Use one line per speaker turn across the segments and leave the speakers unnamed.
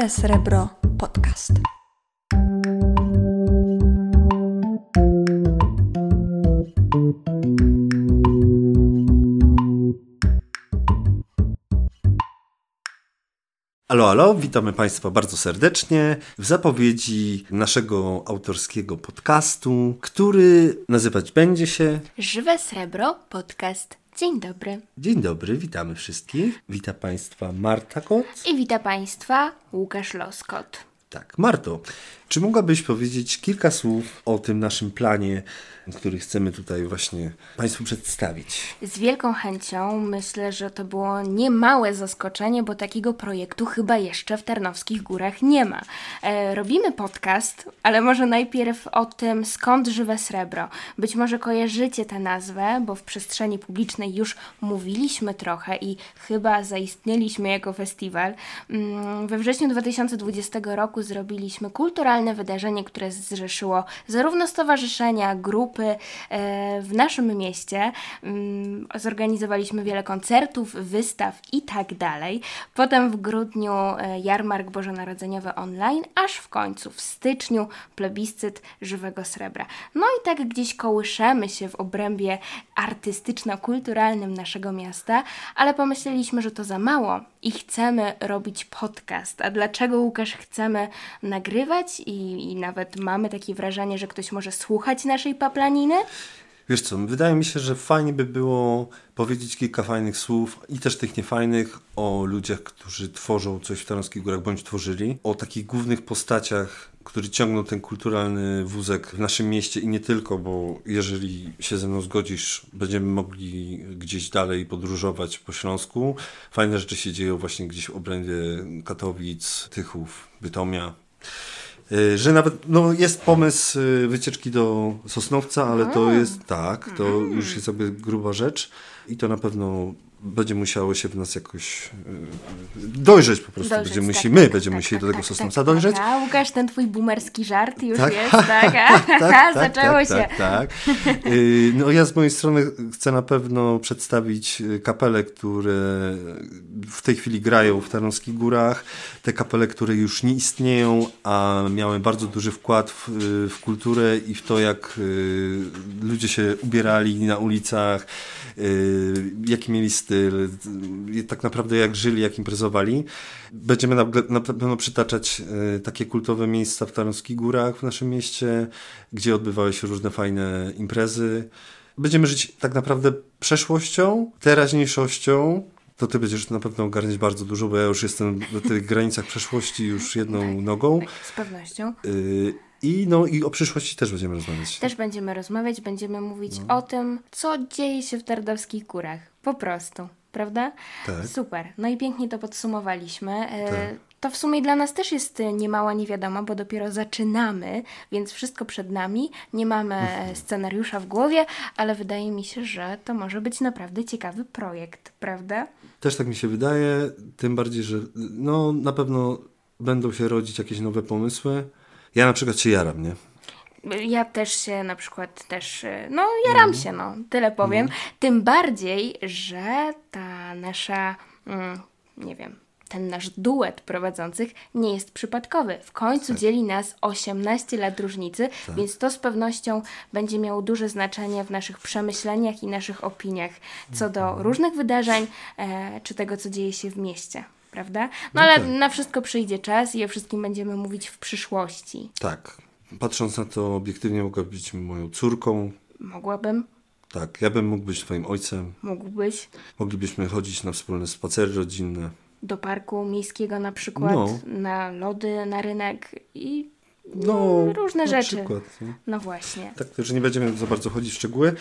Żywe Srebro Podcast.
Alo, alo, witamy Państwa bardzo serdecznie w zapowiedzi naszego autorskiego podcastu, który nazywać będzie się
Żywe Srebro Podcast. Dzień dobry.
Dzień dobry, witamy wszystkich. Witam Państwa Marta Kot.
I wita Państwa Łukasz Loskot.
Tak, Marto, czy mogłabyś powiedzieć kilka słów o tym naszym planie, który chcemy tutaj właśnie Państwu przedstawić?
Z wielką chęcią myślę, że to było niemałe zaskoczenie, bo takiego projektu chyba jeszcze w Tarnowskich Górach nie ma. E, robimy podcast, ale może najpierw o tym, skąd żywe srebro. Być może kojarzycie tę nazwę, bo w przestrzeni publicznej już mówiliśmy trochę i chyba zaistnieliśmy jako festiwal. Mm, We wrześniu 2020 roku zrobiliśmy kulturalne wydarzenie, które zrzeszyło zarówno stowarzyszenia, grupy e, w naszym mieście. Mm, Zorganizowaliśmy wiele koncertów, wystaw i tak dalej. Potem w grudniu e, jarmark bożonarodzeniowy online, aż w końcu w styczniu plebiscyt żywego srebra. No i tak gdzieś kołyszemy się w obrębie artystyczno-kulturalnym naszego miasta, ale pomyśleliśmy, że to za mało i chcemy robić podcast. A dlaczego, Łukasz, chcemy nagrywać i, i nawet mamy takie wrażenie, że ktoś może słuchać naszej paplaniny?
Wiesz co, wydaje mi się, że fajnie by było powiedzieć kilka fajnych słów i też tych niefajnych o ludziach, którzy tworzą coś w Tarnowskich Górach bądź tworzyli, o takich głównych postaciach, które ciągną ten kulturalny wózek w naszym mieście i nie tylko, bo jeżeli się ze mną zgodzisz, będziemy mogli gdzieś dalej podróżować po Śląsku. Fajne rzeczy się dzieją właśnie gdzieś w obrębie Katowic, Tychów, Bytomia. Y, Że nawet no, jest pomysł y, wycieczki do Sosnowca, ale to jest tak, to już jest jakby gruba rzecz i to na pewno będzie musiało się w nas jakoś y, dojrzeć po prostu.
Dojrzeć,
będziemy
tak,
my
tak,
będziemy
tak,
musieli
tak,
do tego
tak,
Sosnowca
tak,
dojrzeć.
Tak, a Łukasz, ten twój boomerski żart już
Tak.
jest, tak? A, zaczęło się.
Tak, tak. Y, No ja z mojej strony chcę na pewno przedstawić y, kapele, które w tej chwili grają w Tarnowskich Górach. Te kapele, które już nie istnieją, a miały bardzo duży wkład w, w kulturę i w to, jak ludzie się ubierali na ulicach, jaki mieli styl, y, tak naprawdę jak żyli, jak imprezowali. Będziemy na, na pewno przytaczać y, takie kultowe miejsca w Tarnowskich Górach w naszym mieście, gdzie odbywały się różne fajne imprezy. Będziemy żyć tak naprawdę przeszłością, teraźniejszością. To ty będziesz na pewno ogarniać bardzo dużo, bo ja już jestem w tych granicach przeszłości już jedną nogą.
Z pewnością.
Y, I, no, I o przyszłości też będziemy rozmawiać.
Też będziemy rozmawiać, będziemy mówić
No.
o tym, co dzieje się w Tardowskich Górach. Po prostu, prawda?
Tak.
Super. No i pięknie to podsumowaliśmy. E,
Tak.
To w sumie dla nas też jest e, niemała niewiadoma, bo dopiero zaczynamy, więc wszystko przed nami. Nie mamy
Mhm.
e, scenariusza w głowie, ale wydaje mi się, że to może być naprawdę ciekawy projekt, prawda?
Też tak mi się wydaje, tym bardziej, że no, na pewno będą się rodzić jakieś nowe pomysły. Ja na przykład się jaram, nie?
Ja też się na przykład też, e, no jaram się, no, tyle powiem. Tym bardziej, że ta nasza, mm, nie wiem, ten nasz duet prowadzących nie jest przypadkowy. W końcu dzieli nas 18 lat różnicy, więc to z pewnością będzie miało duże znaczenie w naszych przemyśleniach i naszych opiniach co do różnych wydarzeń, e, czy tego, co dzieje się w mieście. Prawda? No ale na wszystko przyjdzie czas i o wszystkim będziemy mówić w przyszłości.
Tak. Patrząc na to obiektywnie, mogła być moją córką.
Mogłabym,
Tak, ja bym mógł być twoim ojcem.
mógłbyś
Moglibyśmy chodzić na wspólne spacery rodzinne.
do parku miejskiego na przykład,
No.
na lody, na rynek i
No,
różne
na
rzeczy.
Przykład, nie?
No właśnie.
Tak, że nie będziemy za bardzo chodzić w szczegóły.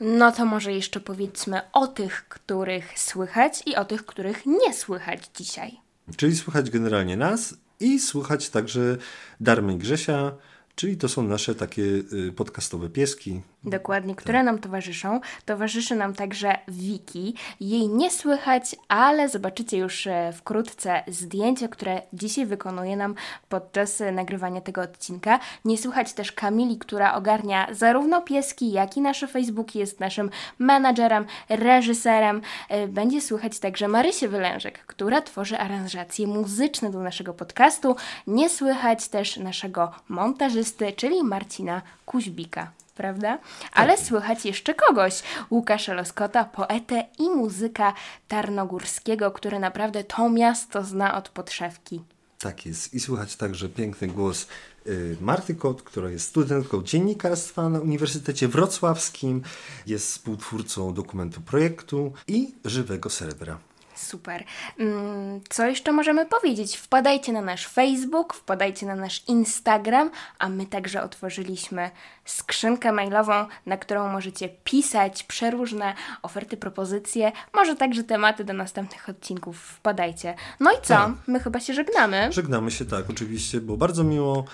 No to może jeszcze powiedzmy o tych, których słychać i o tych, których nie słychać dzisiaj.
Czyli słychać generalnie nas i słychać także Darmę i Grzesia, czyli to są nasze takie y, podcastowe pieski.
Dokładnie, które nam towarzyszą. Towarzyszy nam także Wiki. Jej nie słychać, ale zobaczycie już e, wkrótce zdjęcia, które dzisiaj wykonuje nam podczas e, nagrywania tego odcinka. Nie słychać też Kamili, która ogarnia zarówno pieski, jak i nasze Facebooki, jest naszym menadżerem, reżyserem. E, będzie słychać także Marysię Wylężek, która tworzy aranżacje muzyczne do naszego podcastu. Nie słychać też naszego montażysty, czyli Marcina Kuźbika prawda? Ale tak. słychać jeszcze kogoś. Łukasza Loskota, poetę i muzyka Tarnogórskiego, który naprawdę to miasto zna od podszewki.
Tak jest. I słychać także piękny głos y, Marty Kot, która jest studentką dziennikarstwa na Uniwersytecie Wrocławskim, jest współtwórcą dokumentu projektu i żywego srebra.
Super. Mm, co jeszcze możemy powiedzieć? Wpadajcie na nasz Facebook, wpadajcie na nasz Instagram, a my także otworzyliśmy skrzynkę mailową, na którą możecie pisać przeróżne oferty, propozycje, może także tematy do następnych odcinków. Wpadajcie. No i co? Tak. My chyba się żegnamy.
Żegnamy się, tak, oczywiście, bo bardzo miło.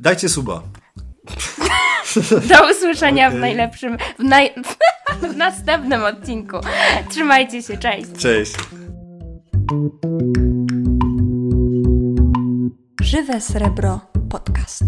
Dajcie suba.
Do usłyszenia okay. w najlepszym, w, naj... w następnym odcinku. Trzymajcie się, cześć.
Cześć.
Żywe Srebro Podcast.